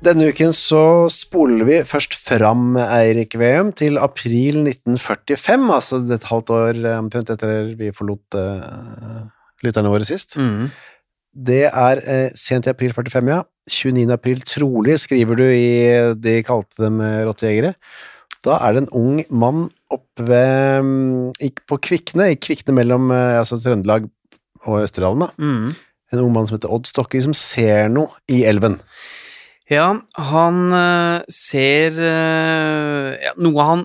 Denne uken så spoler vi først fram Eirik VM til april 1945, altså et halvt år eh, omtrent etter vi forlot uh, lytterne våre sist. Mm. Det er uh, sent i april 45, ja. 29. april trolig, skriver du i De kalte dem rottejegere. Da er det en ung mann oppe ved um, på Kvikne, i Kvikne mellom uh, altså Trøndelag og Østerdalen, da. Mm. En ung mann som heter Odd Stokke, som ser noe i elven. Ja, han eh, ser eh, ja, noe han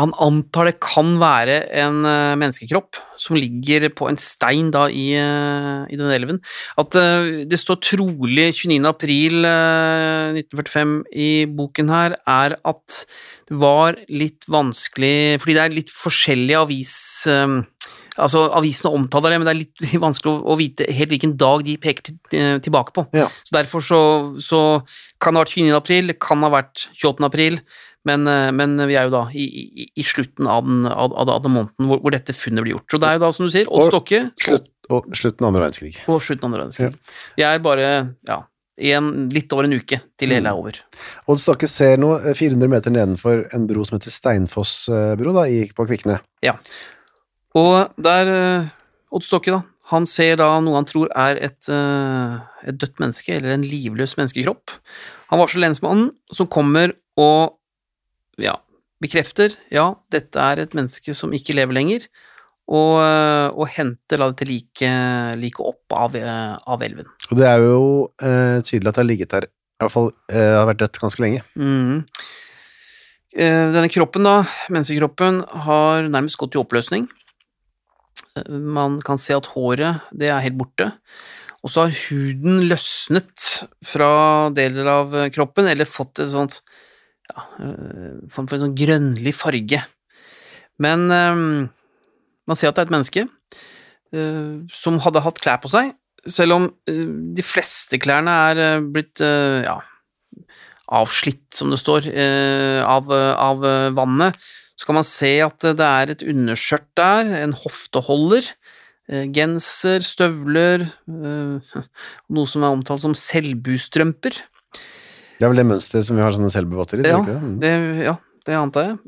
Han antar det kan være en eh, menneskekropp som ligger på en stein da i, i den elven. At det står trolig 29. april eh, 1945 i boken her, er at det var litt vanskelig Fordi det er litt forskjellige avis... eh, Altså, Avisene omtaler det, men det er litt vanskelig å, vite helt hvilken dag de peker til, eh, tilbake på. Ja. Så Derfor så, så kan det ha vært 29. april, kan ha vært 28. april, men, eh, men vi er jo da i, i, i slutten av den, av, av, den måneden hvor, hvor dette funnet blir gjort. Så det er jo da, som du sier, Odd Stokke Slutt, og slutten av andre verdenskrig. og slutten av andre verdenskrig. Vi er bare ja, en, litt over en uke til det hele er over. Odd Stokke ser nå eh, 400 meter nedenfor en bro som heter Steinfoss eh, da, på Kvikne. Ja. Og der eh, Odd Stokke, da, han ser da noe han tror er et, eh, et dødt menneske, eller en livløs menneskekropp. Han varsler lensmannen, som kommer og ja, bekrefter ja, dette er et menneske som ikke lever lenger, og, eh, og henter da dette liket like opp av, av elven. Og det er jo eh, tydelig at det har ligget der, i hvert fall eh, har vært dødt ganske lenge. Mm. Eh, Denne kroppen, da, menneskekroppen, har nærmest gått i oppløsning. Man kan se at håret, det er helt borte. Og så har huden løsnet fra deler av eh, kroppen, eller fått et sånt ja, eh, form for en sånn grønnlig farge. Men eh, man ser at det er et menneske som hadde hatt klær på seg, selv om de fleste klærne er blitt ja, avslitt, som det står, av, av vannet, så kan man se at det er et underskjørt der, en hofteholder, eh, genser, støvler, eh, noe som er omtalt som selvbustrømper. Det er vel det mønsteret som vi har sånne selvbevotter i, Ja, ikke det? Mm. det, ja, det antar jeg.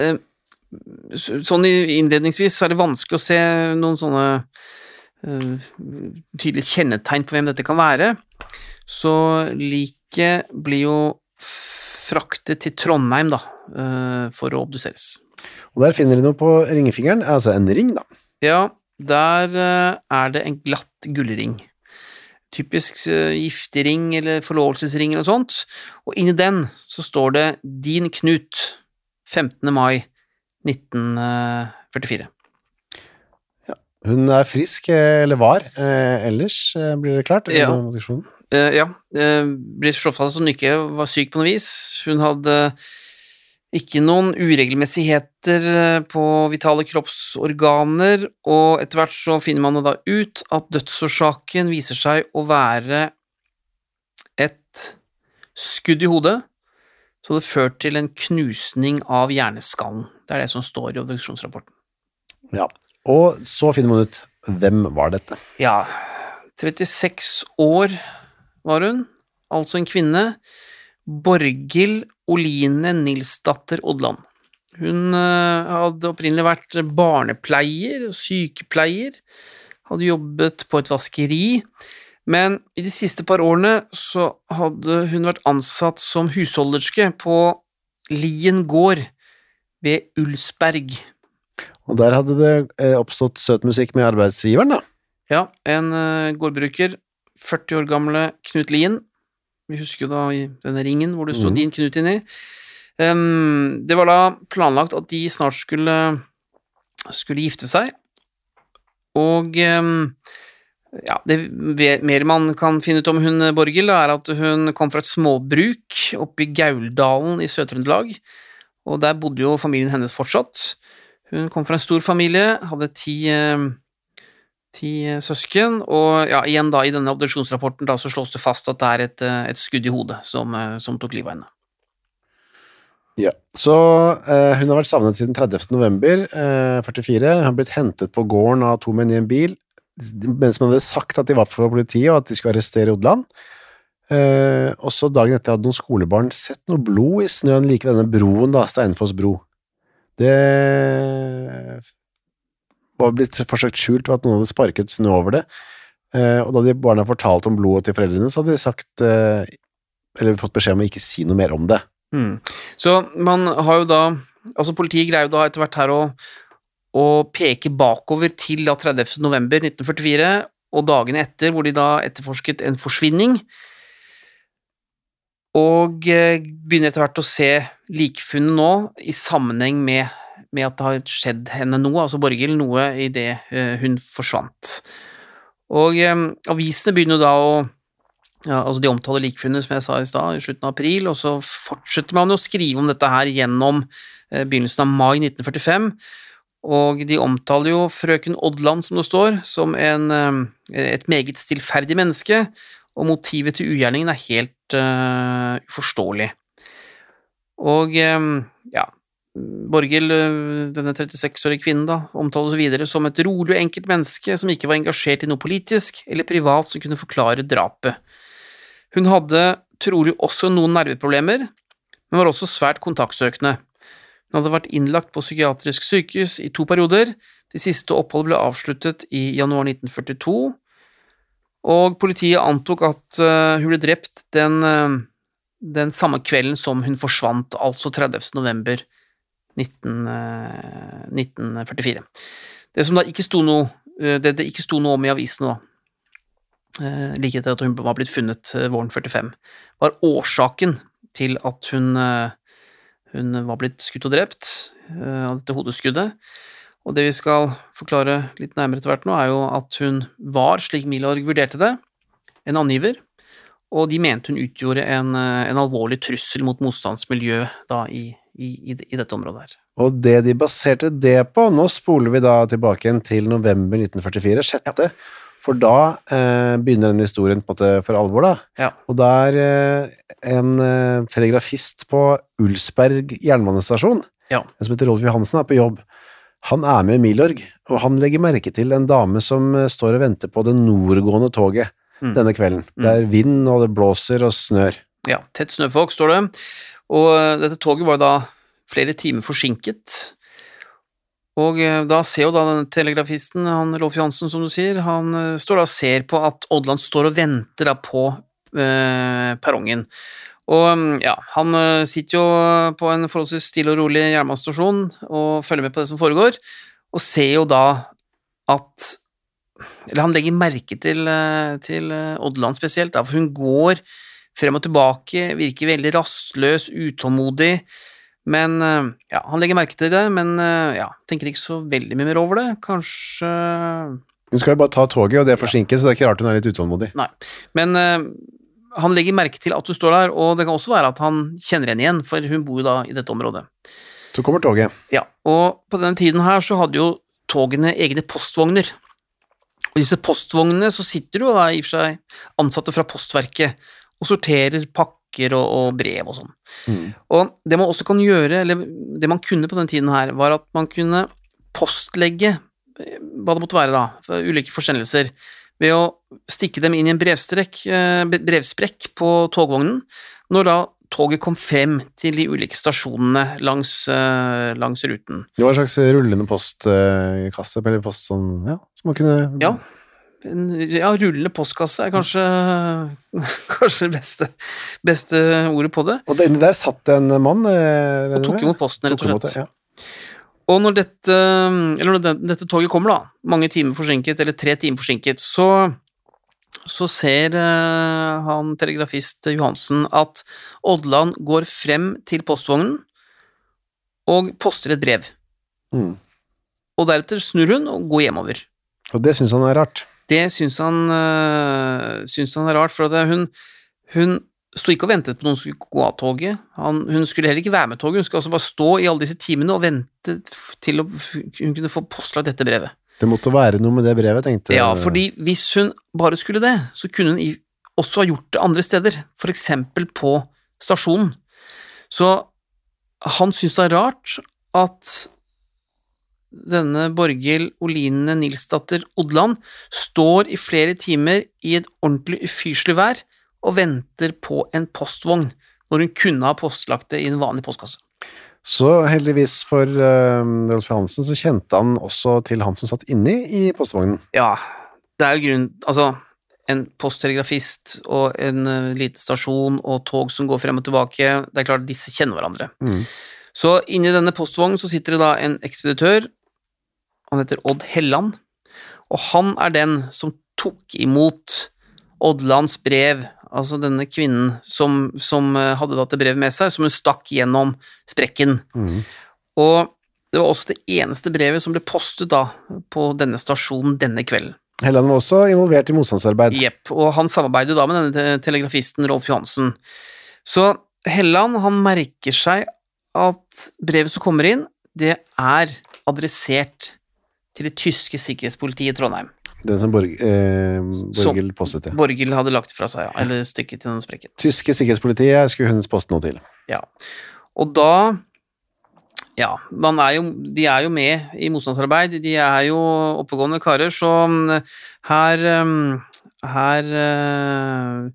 Eh, Sånn innledningsvis så er det vanskelig å se noen sånne tydelige kjennetegn på hvem dette kan være. Så liket blir jo fraktet til Trondheim, da, eh, for å obduseres. Og der finner de noe på ringfingeren, altså en ring, da. Ja, der eh, er det en glatt gullring. Typisk giftig ring eller forlovelsesring eller noe sånt. Og inni den så står det Din Knut, 15. mai 1944. Ja, Hun er frisk, eh, eller var, eh, ellers eh, blir det klart. Ja. Eh, ja, det ble slått fast at hun ikke var syk på noe vis. Hun hadde ikke noen uregelmessigheter eh, på vitale kroppsorganer, og etter hvert så finner man da ut at dødsårsaken viser seg å være et skudd i hodet, så det førte til en knusning av hjerneskallen. Det er det som står i obduksjonsrapporten. Ja. Og så finner man ut hvem var dette. Ja, 36 år var hun, altså en kvinne. Borghild Oline Nilsdatter Odland. Hun eh, hadde opprinnelig vært barnepleier og sykepleier. hadde jobbet på et vaskeri, men i de siste par årene så hadde hun vært ansatt som husholderske på Lien gård ved Ulsberg. Og der hadde det eh, oppstått søt musikk med arbeidsgiveren, da. Ja, en eh, gårdbruker, 40 år gamle Knut Lien. Vi husker jo da i denne ringen hvor det sto mm. din Knut inni. Um, det var da planlagt at de snart skulle, skulle gifte seg, og um, ja, det mer man kan finne ut om hun Borghild, er at hun kom fra et småbruk oppe i Gauldalen i Sør-Trøndelag, og der bodde jo familien hennes fortsatt. Hun kom fra en stor familie, hadde ti ti eh, søsken, og ja, igjen da i denne obduksjonsrapporten da så slås det fast at det er et, eh, et skudd i hodet som, eh, som tok livet av henne. Ja. Så eh, hun har vært savnet siden 30. november eh, 44. Hun har blitt hentet på gården av to menn i en bil, mens man hadde sagt at de var fra politiet, og at de skulle arrestere Odland. Eh, også dagen etter hadde noen skolebarn sett noe blod i snøen like ved denne broen, da, Steinfoss bro. Det var blitt forsøkt skjult ved at noen hadde sparket snø over det. Eh, og da de barna fortalte om blodet til foreldrene, så hadde de sagt eh, eller fått beskjed om å ikke si noe mer om det. Mm. Så man har jo da Altså politiet greier jo da etter hvert her å, å peke bakover til da 30. november 1944 og dagene etter, hvor de da etterforsket en forsvinning. Og eh, begynner etter hvert å se likfunnet nå i sammenheng med, med at det har skjedd henne noe, altså Borghild, noe i det eh, hun forsvant. Og eh, avisene begynner da å ja, altså De omtaler likfunnet, som jeg sa i stad, i slutten av april, og så fortsetter man å skrive om dette her gjennom eh, begynnelsen av mai 1945. Og de omtaler jo frøken Odland, som det står, som en, et meget stillferdig menneske, og motivet til ugjerningen er helt eh, uforståelig. Og ja, Borghild, eh, denne 36-årige kvinnen, da, omtales videre som et rolig og enkelt menneske som ikke var engasjert i noe politisk eller privat som kunne forklare drapet. Hun hadde trolig også noen nerveproblemer, men var også svært kontaktsøkende. Hun hadde vært innlagt på psykiatrisk sykehus i to perioder. Det siste oppholdet ble avsluttet i januar 1942, og politiet antok at eh, hun ble drept den, eh, den samme kvelden som hun forsvant, altså 30. november 19, eh, 1944. Det som da ikke sto noe, eh, det det ikke sto noe om i avisene, da, eh, like etter at hun var blitt funnet våren 45, var årsaken til at hun, hun var blitt skutt og drept av dette hodeskuddet. Og det vi skal forklare litt nærmere etter hvert nå, er jo at hun var, slik Milorg vurderte det, en angiver, og de mente hun utgjorde en, en alvorlig trussel mot motstandsmiljø da i, i, i, i dette området her. Og det de baserte det på, nå spoler vi da tilbake igjen til november 1944, sjette, for da eh, begynner den historien på en måte for alvor da. Ja. Og da er eh, en eh, telegrafist på Ulsberg jernbanestasjon, Ja. en som heter Rolf Johansen, er på jobb. Han er med Milorg, og han legger merke til en dame som eh, står og venter på det nordgående toget Mm. denne kvelden. Det er vind, og det blåser og snør. Ja, tett snøfokk, står det. Og eh, dette toget var da flere timer forsinket. Og eh, da ser jo da denne telegrafisten, han Rolf Johansen, som du sier, han eh, står da og ser på at Odland står og venter da på eh, perrongen. Og mm, ja, han sitter jo på en forholdsvis stille og rolig jernbanestasjon og følger med på det som foregår, og ser jo da at eller han legger merke til, til Odland spesielt, da, for hun går frem og tilbake, virker veldig rastløs, utålmodig, men eh, ja, han legger merke til det, men eh, ja, tenker ikke så veldig mye mer over det, kanskje Hun skal jo bare ta toget, og det er forsinket, så det er ikke rart hun er litt utålmodig. Nei, men uh, han legger merke til at du står der, og det kan også være at han kjenner henne igjen, for hun bor jo da i dette området. Så kommer toget. Ja, og på denne tiden her så hadde jo togene egne postvogner. Og i disse postvognene så sitter jo da i og for seg ansatte fra postverket og sorterer pakker og, og brev og sånn. Mm. Og det man også kan gjøre, eller det man kunne på den tiden her, var at man kunne postlegge eh, hva det måtte være da, for ulike forsendelser, ved å stikke dem inn i en brevstrekk, eh, brevsprekk på togvognen, når da toget kom frem til de ulike stasjonene langs, eh, langs ruten. Det var en slags rullende postkasse, eller post sånn, ja, som man kunne Ja. En ja, rullende postkasse er kanskje, kanskje det beste, beste ordet på det. Og inni der satt en mann eh, Og tok imot posten, rett og slett. ja. Og når dette, eller når dette toget kommer, da, mange timer forsinket, eller tre timer forsinket, så, så ser eh, han telegrafist Johansen at Odland går frem til postvognen og poster et brev. Mm. Og deretter snur hun og går hjemover. Og det syns han er rart. Det syns han, øh, syns han er rart, for at hun, hun sto ikke og ventet på noen som skulle gå av toget. Han, hun skulle heller ikke være med toget, hun skulle altså bare stå i alle disse timene og vente til å, hun kunne få postlagt dette brevet. Det måtte være noe med det brevet, tenkte Ja, fordi hvis hun bare skulle det, så kunne hun også ha gjort det andre steder, for eksempel på stasjonen. Så han syns det er rart at denne Borghild Oline Nilsdatter Odland står i flere timer i et ordentlig ufyselig vær og venter på en postvogn, når hun kunne ha postlagt det i en vanlig postkasse. Så heldigvis for uh, Rolf Johansen så kjente han også til han som satt inni i postvognen. Ja, det er jo grunn Altså, en posttelegrafist og en uh, liten stasjon og tog som går frem og tilbake, det er klart disse kjenner hverandre. Mm. Så inni denne postvognen så sitter det da en ekspeditør, han heter Odd Helland, og han er den som tok imot Oddlands brev, altså denne kvinnen som, som uh, hadde dette brevet med seg, som hun stakk gjennom sprekken. Mm. Og det var også det eneste brevet som ble postet da på denne stasjonen denne kvelden. Helland var også involvert i motstandsarbeid. Jepp, og han samarbeider da med denne telegrafisten Rolf Johansen. Så Helland, han merker seg at brevet som kommer inn, det er adressert til det tyske sikkerhetspolitiet i Trondheim. Den som Borg, eh, Borghild postet til. Borghild hadde lagt fra seg, ja, eller stykket til den sprekken. Tyske sikkerhetspolitiet skulle hun poste noe til. Ja. Og da Ja, man er jo, de er jo med i motstandsarbeid, de er jo oppegående karer, så mm, her mm, Her eh,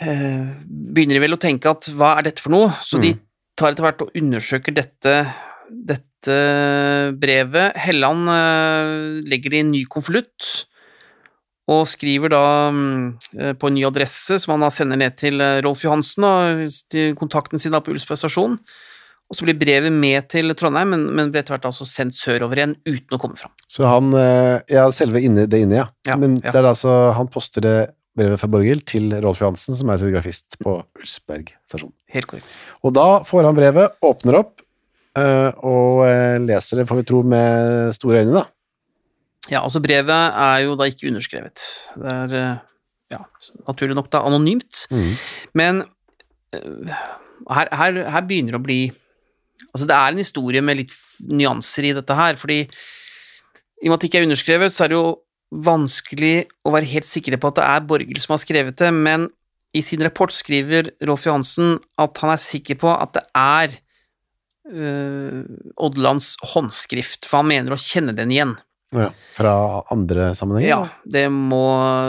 eh, begynner de vel å tenke at hva er dette for noe? Så de tar etter hvert og undersøker dette, dette brevet. Helland eh, legger det i en ny konvolutt og skriver da mm, eh, på en ny adresse som han da sender ned til eh, Rolf Johansen, da, til kontakten sin da på Ulsberg stasjon. Og så blir brevet med til Trondheim, men, men ble etter hvert altså sendt sørover igjen uten å komme fram. Så han Ja, selve inne, det inne, ja. Ja, Men ja. det er altså Han poster det brevet fra Borghild til Rolf Johansen, som er telegrafist på Ulsberg stasjon. Helt korrekt. Og da får han brevet, åpner opp, og eh, leser det, får vi tro, med store øyne, da. Ja, altså brevet er jo da ikke underskrevet. Det er, eh, ja, naturlig nok da anonymt. Men eh, her, her, her begynner det å bli Altså, det er en historie med litt nyanser i dette her, fordi i og med at det ikke er underskrevet, så er det jo vanskelig å være helt sikre på at det er Borghild som har skrevet det, men i sin rapport skriver Rolf Johansen at han er sikker på at det er øh, Oddelands håndskrift, for han mener å kjenne den igjen. Ja, fra andre sammenhenger? Ja, det må,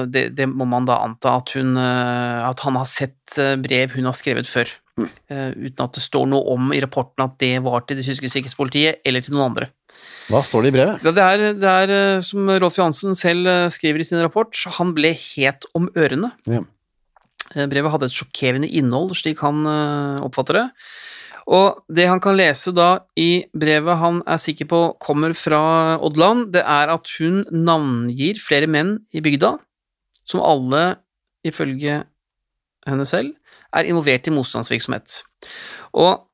det, det må man da anta at, hun, eh, at han har sett eh, brev hun har skrevet før, Mm. Eh, uten at det står noe om i rapporten at det var til det tyske sikkerhetspolitiet eller til noen andre. Hva står det i brevet? Det er, det er eh, som Rolf Johansen selv eh, skriver i sin rapport, han ble het om ørene. Ja. Eh, Brevet hadde et sjokkerende innhold, slik han eh, oppfatter det. Og det han kan lese da i brevet han er sikker på kommer fra Oddland, det er at hun navngir flere menn i bygda, som alle, ifølge henne selv, er involvert i motstandsvirksomhet. Og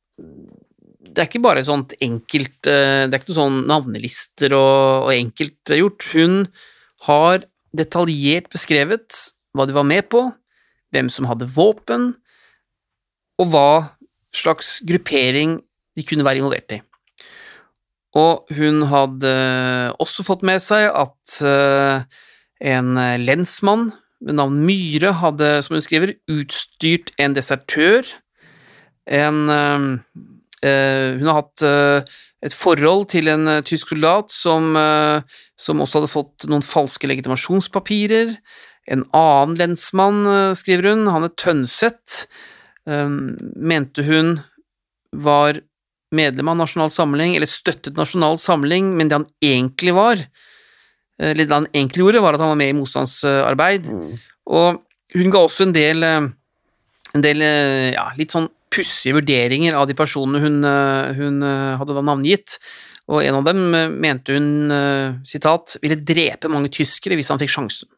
det er ikke bare sånt enkelt eh, Det er ikke noe sånn navnelister og, og enkelt gjort. Hun har detaljert beskrevet hva de var med på, hvem som hadde våpen, og hva slags gruppering de kunne være involvert i. Og hun hadde også fått med seg at eh, en lensmann ved navn Myhre hadde, som hun skriver, utstyrt en desertør. En eh, eh, Hun har hatt eh, et forhold til en eh, tysk soldat som, eh, som også hadde fått noen falske legitimasjonspapirer. En annen lensmann, eh, skriver hun, han er Tønseth, eh, mente hun var medlem av Nasjonal Samling, eller støttet Nasjonal Samling, men det han egentlig var, eh, Eller det han egentlig gjorde, var at han var med i motstandsarbeid. Mm. Og hun ga også en del, eh, en del eh, ja, litt sånn pussige vurderinger av de personene hun, hun hadde da navngitt. Og en av dem mente hun, sitat, ville drepe mange tyskere hvis han fikk sjansen.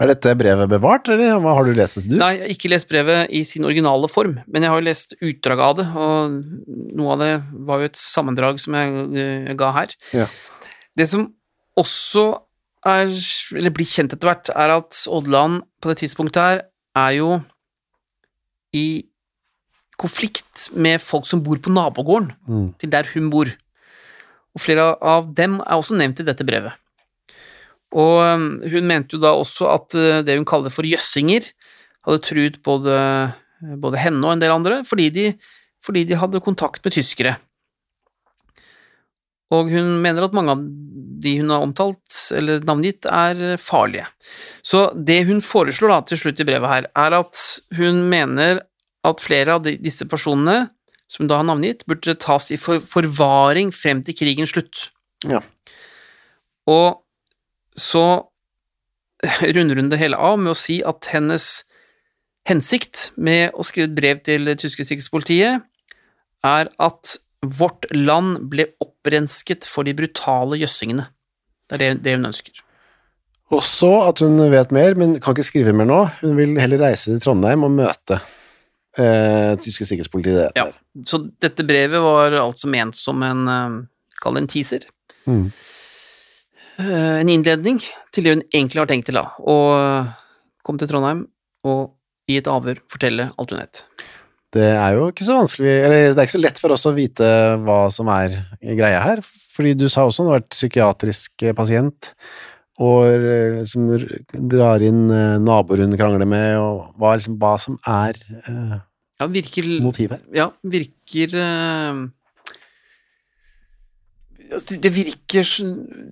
Er dette brevet bevart, eller har du lest det, du? Nei, jeg har ikke lest brevet i sin originale form, men jeg har jo lest utdrag av det, og noe av det var jo et sammendrag som jeg, eh, ga her. Ja. Det som også er, eller blir kjent etter hvert, er at Odland på det tidspunktet her er jo i konflikt med folk som bor på nabogården Mm. til der hun bor. Og flere av dem er også nevnt i dette brevet. Og hun mente jo da også at øh, det hun kaller for jøssinger, hadde truet både, både henne og en del andre, fordi de, fordi de hadde kontakt med tyskere. Og hun mener at mange av de hun har omtalt, eller navngitt, er øh, farlige. Så det hun foreslår da til slutt i brevet her, er at hun mener at flere av de, disse personene som hun da har navngitt, burde tas i for, forvaring frem til krigens slutt. Ja. Og så runder hun det hele av med å si at hennes hensikt med å skrive et brev til det tyske sikkerhetspolitiet er at vårt land ble opprensket for de brutale jøssingene. Det er det, hun ønsker. Også at hun vet mer, men kan ikke skrive mer nå. Hun vil heller reise til Trondheim og møte eh, tyske sikkerhetspolitiet. Ja. Så dette brevet var altså ment som en eh, Kall det en teaser. Mm. Eh, En innledning til det hun egentlig har tenkt til, da. Å komme til Trondheim og i et avhør fortelle alt hun vet. Det er jo ikke så vanskelig, eller det er ikke så lett for oss å vite hva som er greia her, fordi du sa også hun har vært psykiatrisk pasient, og liksom drar inn eh, naboer hun krangler med, og hva, liksom, hva som er eh, Ja, virker motivet. Ja, virker eh, Det virker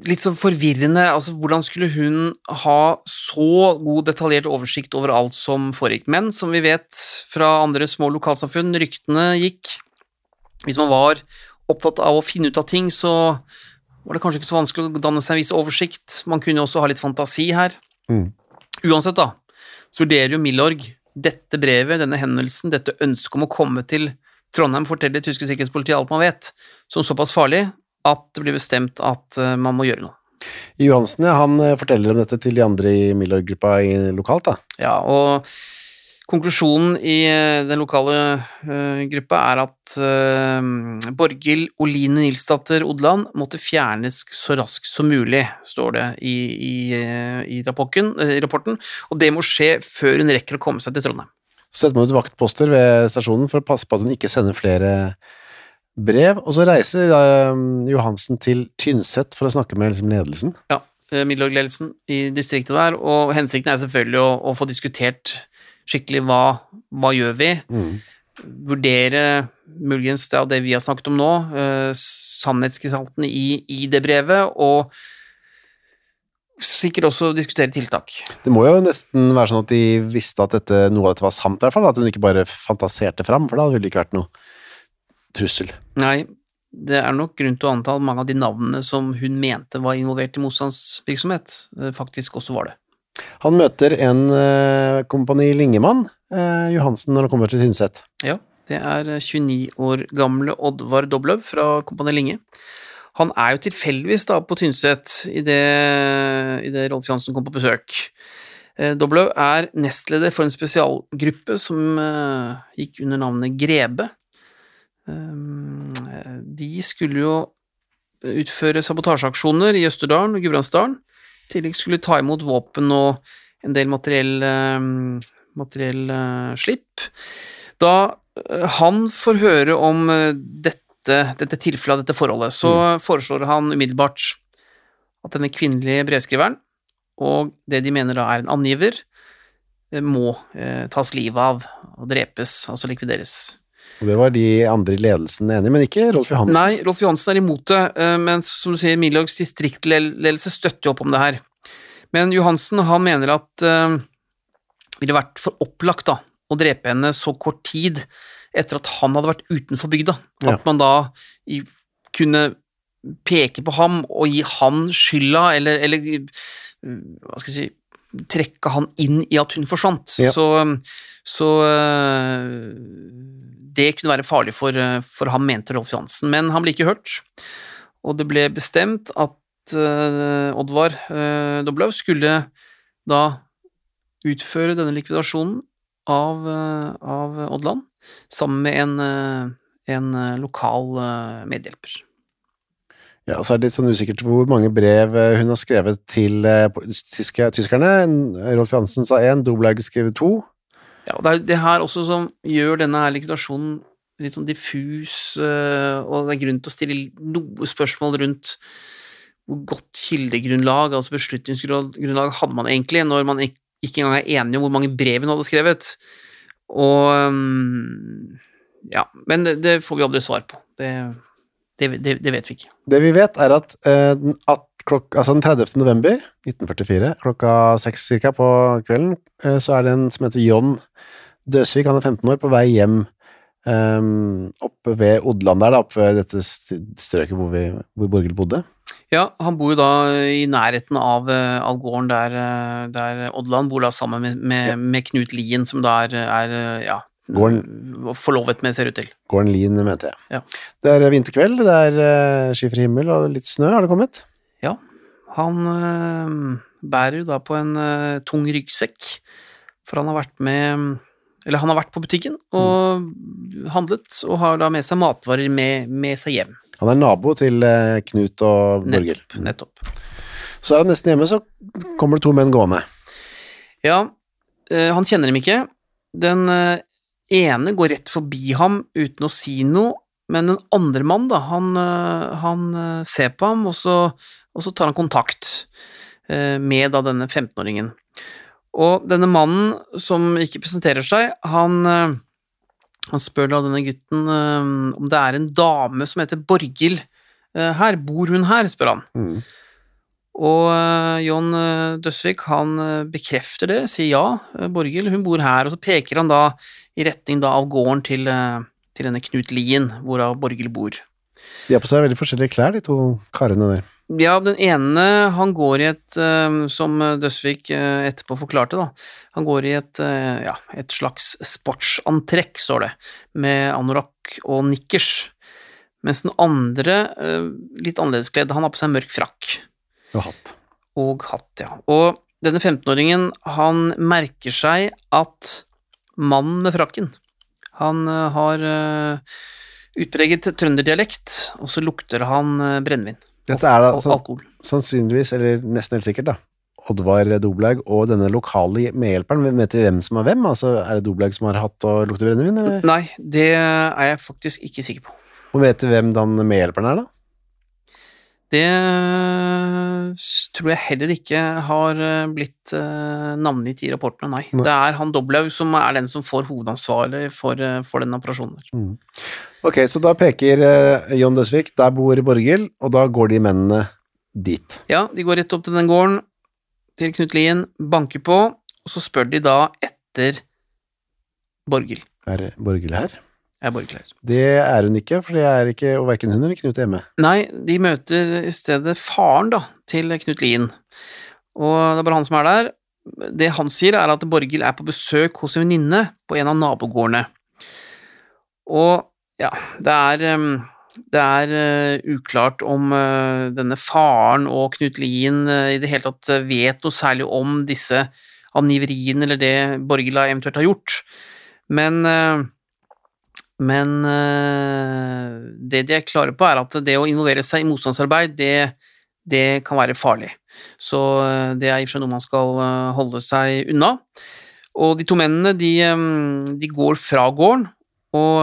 litt sånn forvirrende. Altså, hvordan skulle hun ha så god detaljert oversikt over alt som foregikk? Men som vi vet fra andre små lokalsamfunn, ryktene gikk Hvis man var opptatt av å finne ut av ting, så var det kanskje ikke så vanskelig å danne seg en viss oversikt. Man kunne også ha litt fantasi her. Mm. Uansett, da, så vurderer jo Milorg dette brevet, denne hendelsen, dette ønsket om å komme til Trondheim forteller det tyske sikkerhetspolitiet alt man vet, som såpass farlig at det blir bestemt at eh, man må gjøre noe. Johansen, han eh, forteller om dette til de andre i Milorg-gruppa lokalt, da. Ja, og konklusjonen i eh, den lokale uh, gruppa er at uh, Borghild Oline Nilsdatter Odland måtte fjernes så raskt som mulig, står det i, i, i, rapporten, i rapporten, og det må skje før hun rekker å komme seg til Trondheim. Så setter man ut vaktposter ved stasjonen for å passe på at hun ikke sender flere brev, og så reiser eh, Johansen til Tynset for å snakke med liksom, ledelsen. Ja, eh, Middellag-ledelsen i distriktet der, og hensikten er selvfølgelig å, å få diskutert skikkelig hva, hva gjør vi, Mm. vurdere muligens det, det vi har snakket om nå, eh, sannhetsgestalten i, i det brevet, og sikkert også diskutere tiltak. Det må jo nesten være sånn at de visste at dette, noe av dette var sant, i hvert fall, at hun ikke bare fantaserte fram, for da ville det ikke vært noe trussel. Nei, det er nok grunn til å anta at mange av de navnene som hun mente var involvert i motstandsvirksomhet, eh, faktisk også var det. Han møter en uh, kompani Lingemann, uh, Johansen, når han kommer til Tynset. Ja, det er 29 år gamle Oddvar Dobløv fra Kompani Linge. Han er jo tilfeldigvis da på Tynset idet det Rolf Johansen kom på besøk. Dobløv er nestleder for en spesialgruppe som gikk under navnet Grebe. Eh, de skulle jo utføre sabotasjeaksjoner i Østerdalen og Gudbrandsdalen. I tillegg skulle de ta imot våpen og en del materiell, eh, materiell eh, slipp. Da eh, han får høre om eh, dette, dette tilfellet, dette forholdet, så foreslår han umiddelbart at denne kvinnelige brevskriveren, og det de mener da er en angiver, må eh, tas livet av og drepes, altså likvideres. Og det var de andre i ledelsen enig, men ikke Rolf Johansen. Nei, Rolf Johansen er imot det, eh, men som du sier, Milorgs distriktledelse støtter jo opp om det her. Men Johansen han mener at det ville vært for opplagt da, å drepe henne så kort tid etter at han hadde vært utenfor bygda. Ja. At man da i, kunne peke på ham og gi han skylda, eller, eller hva skal jeg si trekke han inn i at hun forsvant. Ja. Så, så uh, det kunne være farlig for, uh, for ham, mente Rolf Johansen. Men han ble ikke hørt, og det ble bestemt at uh, Oddvar uh, Doblaug skulle da utføre denne likvidasjonen av, uh, av Oddland sammen med en, en lokal medhjelper. Ja, så er det litt sånn usikkert hvor mange brev eh, hun har skrevet til eh, tyske, tyskerne. Rolf Johansen sa én, Doblaug skrev to. Ja, det er det her også som gjør denne her likvidasjonen litt sånn diffus, øh, og det er grunn til å stille noe spørsmål rundt hvor godt kildegrunnlag, altså beslutningsgrunnlag, hadde man egentlig, når man ikke engang er enige om hvor mange brev hun hadde skrevet. Og Ja, men det, det får vi aldri svar på. Det, det, det, det vet vi ikke. Det vi vet er at, eh, at klok, altså den 30. november 1944, klokka seks cirka på kvelden, eh, så er det en som heter John Døsvik, han er 15 år, på vei hjem um, oppe ved Odland der, da, oppe ved dette strøket hvor, vi, hvor Borghild bodde. Ja, han bor jo da i nærheten av, eh, av gården der, eh, der Odland bor da sammen med, med, Ja. med Knut Lien, som da er, er ja, Gården- forlovet med, ser ut til. Gården Lien, mente jeg. Ja. Det er vinterkveld, det er skyfri himmel og litt snø har det kommet. Ja, han øh, bærer jo da på en øh, tung ryggsekk, for han har vært med Eller han har vært på butikken og handlet, og har da med seg matvarer med, med seg hjem. Han er nabo til eh, Knut og Borghild. Nettopp. nettopp. Så er han nesten hjemme, så kommer det to menn gående. Ja, øh, han kjenner dem ikke. Den øh, ene går rett forbi ham uten å si noe, men den andre mann, da, han, øh, han øh, ser på ham, og så, og så tar han kontakt øh, med da denne 15-åringen. Og denne mannen som ikke presenterer seg, han, han spør da denne gutten om det er en dame som heter Borghild her. Bor hun her? spør han. Mm. Og John Døsvik han bekrefter det, sier ja, Borghild, hun bor her, og så peker han da i retning da av gården til, til denne Knut Lien, hvorav Borghild bor. De har på seg veldig forskjellige klær, de to karene der. Ja, den ene han går i et, øh, som Døsvik øh, etterpå forklarte, da, han går i et, øh, ja, et slags sportsantrekk, står det, med anorakk og nikkers, mens den andre, litt annerledes kledd, han har på seg mørk frakk. Og hatt. og hatt, ja. Og denne 15-åringen, han merker seg at mannen med frakken, han eh, har eh, utpreget trønderdialekt, og så lukter han eh, brennevin. Dette er da sannsynligvis, eller nesten helt sikkert, da. Oddvar Doblaug og denne lokale medhjelperen. Vet vi hvem som er hvem? Altså, er det Doblaug som har hatt og lukter brennevin, eller? Nei, det er jeg faktisk ikke sikker på. Og vet du hvem den medhjelperen er, da? Det eh, tror jeg heller ikke har eh, blitt eh, navngitt i rapportene, nei. Nei. Det er han Doblaug som er den som får hovedansvaret for, for den operasjonen. der. Ok, så da peker John Døsvik, der bor Borghild, og da går de mennene dit. Ja, de går rett opp til den gården, til Knut Lien, banker på, og så spør de da etter Borghild. Er Borghild her? Er Borghild? Det er hun ikke, for det er ikke og hverken hun eller Knut hjemme. Nei, de møter i stedet faren da, til Knut Lien, og det er bare han som er der. Det han sier, er at Borghild er på besøk hos en venninne på en av nabogårdene. Og ja, det er det er eh, uklart om eh, denne faren og Knut Lien eh, i det hele tatt vet noe særlig om disse angiveriene eller det Borghild eventuelt har gjort. Men men eh, det de er klare på, er at det å involvere seg i motstandsarbeid, det, det kan være farlig. Så eh, det er i og for seg noe man skal eh, holde seg unna. Og de to mennene, de, de går fra gården og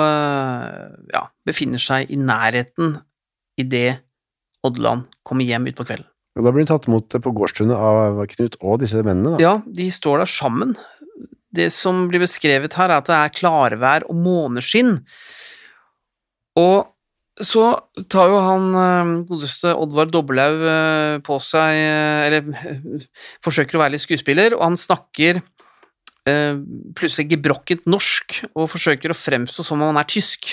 ja, befinner seg i nærheten idet Odland kommer hjem utpå kvelden. Og da blir de tatt imot på gårdstunet av Knut og disse mennene, da. Ja, de står der sammen. Det som blir beskrevet her, er at det er klarvær og måneskinn. Og så tar jo han eh, godeste Oddvar Dobbelaug eh, på seg eh, Eller forsøker å være litt skuespiller, og han snakker plutselig gebrokket norsk og forsøker å fremstå som om han er tysk.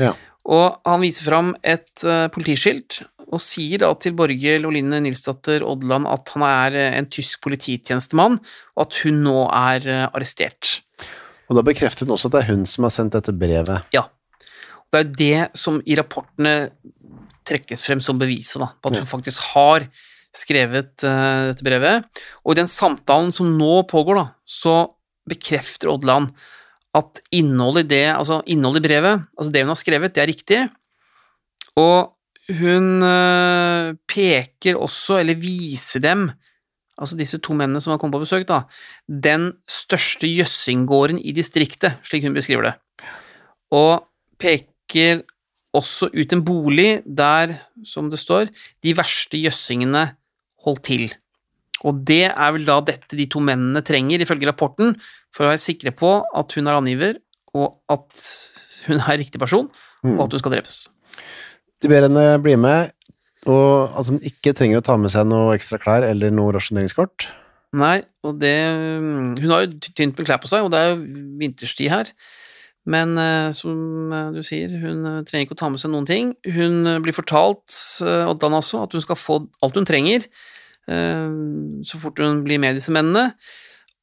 Ja. Og han viser fram et politiskilt og sier da til Borghild Oline Nilsdatter Odland at han er eh, en tysk polititjenestemann, og at hun nå er eh, arrestert. Og da bekreftet hun også at det er hun som har sendt dette brevet. Ja. Det er det som i rapportene trekkes frem som beviset, da, på at hun faktisk har skrevet uh, dette brevet. Og i den samtalen som nå pågår, da, så bekrefter Odland at innholdet i det, altså innholdet i brevet, altså det hun har skrevet, det er riktig. Og hun eh, peker også, eller viser dem, altså disse to mennene som har kommet på besøk, da, den største jøssinggården i distriktet, slik hun beskriver det. Og peker også ut en bolig der, som det står, de verste jøssingene holdt til. Og det er vel da dette de to mennene trenger, ifølge rapporten, for å være sikre på at hun er angiver, og at hun er riktig person, og at hun skal drepes. De ber henne bli med, og at hun ikke trenger å ta med seg noe ekstra klær eller noe rasjoneringskort. Nei, og det Hun har jo tynt med klær på seg, og det er jo vinterstid her. Men eh, som eh, du sier, hun eh, trenger ikke å ta med seg noen ting. Hun blir fortalt, altså, at hun skal få alt hun trenger så fort hun blir med disse mennene.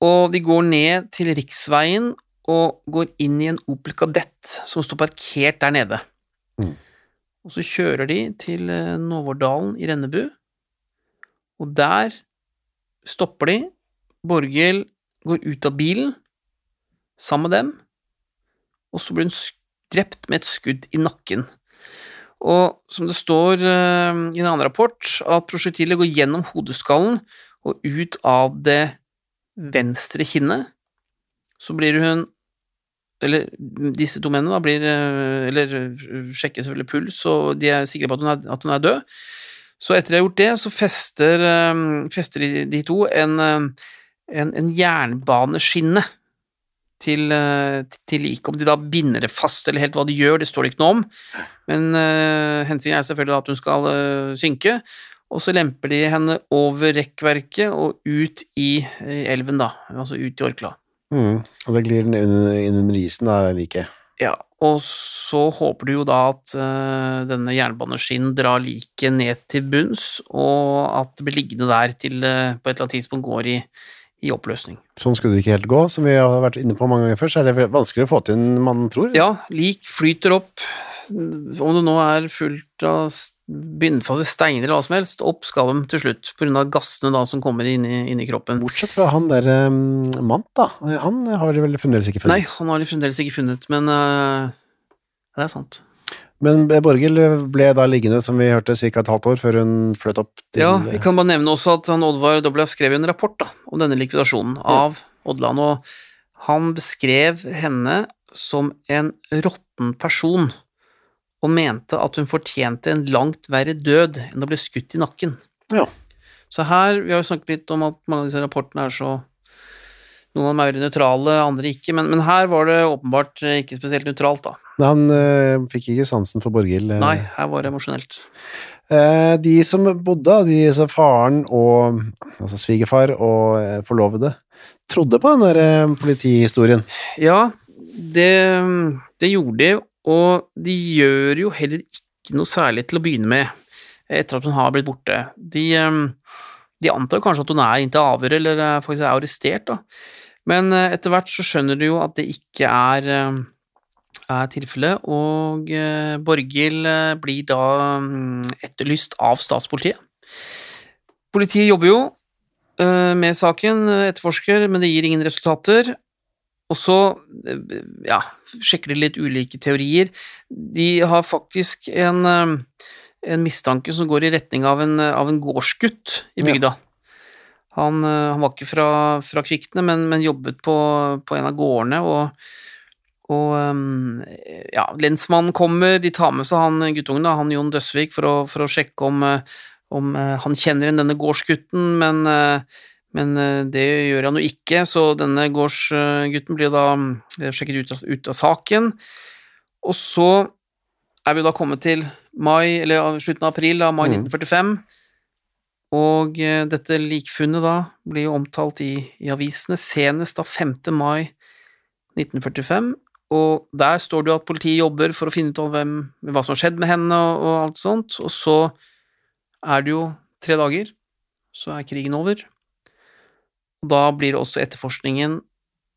Og de går ned til riksveien og går inn i en Opel Kadett som står parkert der nede. Mm. Og så kjører de til eh, Nåvårdalen i Rennebu, og der stopper de. Borghild går ut av bilen sammen med dem, og så blir hun drept med et skudd i nakken. Og som det står eh, i en annen rapport, at prosjektilet går gjennom hodeskallen og ut av det venstre kinnet. Så blir hun Eller disse to mennene da blir eh, Eller eh, sjekker selvfølgelig puls, og de er sikre på at hun er, at hun er død. Så etter de har gjort det, så fester, eh, fester de, de to en, en, en jernbaneskinne til, til liket. Om de da binder det fast eller helt hva de gjør, det står det ikke noe om. Men uh, hensikten er selvfølgelig at hun skal uh, synke. Og så lemper de henne over rekkverket og ut i, i elven, da. Altså ut i Orkla. Mm. Og det glir den inn under isen, da, liket. Ja, og så håper du jo da at uh, denne jernbaneskinnen drar liket ned til bunns, og at det blir liggende der til uh, på et eller annet tidspunkt går i, i oppløsning. Sånn skulle det ikke helt gå, som vi har vært inne på mange ganger før, så er det vanskeligere å få til enn man tror. Ja, lik flyter opp, om det nå er fullt av bunnfaste steiner eller hva som helst, opp skal de til slutt, av gassene da som kommer inn i, inn i kroppen. Bortsett fra han der um, Mant, da. Han har de vel fremdeles ikke funnet? Nei, han har de fremdeles ikke funnet, men uh, det er sant. Men Borghild ble da liggende, som vi hørte, ca. et halvt år før hun fløt opp til Ja, vi kan bare nevne også at han Oddvar Doblav skrev en rapport da, om denne likvidasjonen av Oddland, og han beskrev henne som en råtten person, og mente at hun fortjente en langt verre død enn å bli skutt i nakken. Ja. Så her, vi har jo snakket litt om at mange av disse rapportene er så noen av dem er nøytrale, andre ikke, men, men her var det åpenbart eh, ikke spesielt nøytralt, da. Han øh, fikk ikke sansen for Borghild. eh. Nei, her var det emosjonelt. Eh, de som bodde, de som faren og altså svigerfar og forlovede, trodde på den der eh, politihistorien. Ja, det, det gjorde de, og de gjør jo heller ikke noe særlig til å begynne med etter at hun har blitt borte. De, eh, de antar kanskje at hun er inntil avhør eller er faktisk er arrestert, da. Men eh, etter hvert så skjønner de jo at det ikke er, eh, er tilfellet, og eh, Borghild eh, blir da mm, etterlyst av statspolitiet. Politiet jobber jo eh, med saken, eh, etterforsker, men det gir ingen resultater. Og så ja, sjekker de litt ulike teorier. De har faktisk en, eh, en mistanke som går i retning av en, av en gårdsgutt i Ja. bygda. Han, eh, han var ikke fra, fra Kvikne, men, men jobbet på, på en av gårdene, og, og eh, ja, lensmannen kommer, de tar med seg han guttungen, da, han Jon Døsvik, for å, for å sjekke om, om han kjenner igjen denne gårdsgutten, men men eh, det gjør han jo ikke, så denne gårdsgutten blir da eh, sjekket ut av, ut av saken. Og så er vi da kommet til mai, eller slutten av april, da, mai Mm. 1945. Og eh, dette likfunnet da blir jo omtalt i, i avisene senest da 5. mai 1945. Og der står det jo at politiet jobber for å finne ut av hvem, hva som har skjedd med henne og, og alt sånt. Og så er det jo tre dager, så er krigen over. Da blir også etterforskningen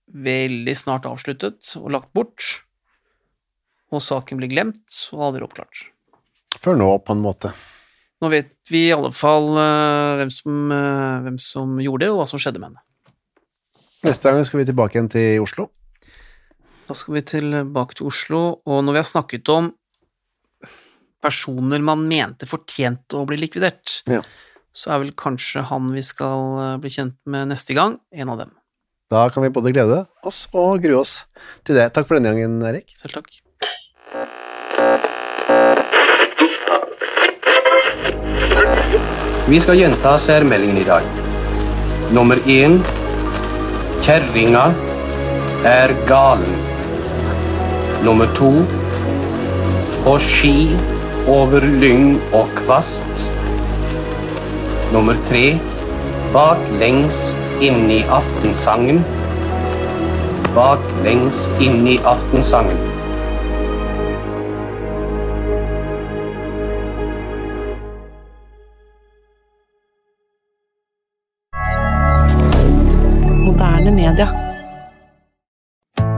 veldig snart avsluttet og lagt bort, og saken blir glemt og aldri oppklart. Før nå, på en måte. Nå vet vi i alle fall uh, hvem, som, uh, hvem som gjorde det, og hva som skjedde med henne. Neste gang skal vi tilbake igjen til Oslo. Da skal vi tilbake til Oslo, og når vi har snakket om personer man mente fortjente å bli likvidert, Ja. Så er vel kanskje han vi skal eh, bli kjent med neste gang, en av dem. Da kan vi både glede oss og grue oss til det. Takk for denne gangen, Erik. Selv takk. Vi skal gjenta særmeldingen i dag. Nummer én Kjerringa er galen. Nummer to På ski over lyng og kvast. Nummer tre Baklengs inn i aftensangen. Baklengs inn i aftensangen.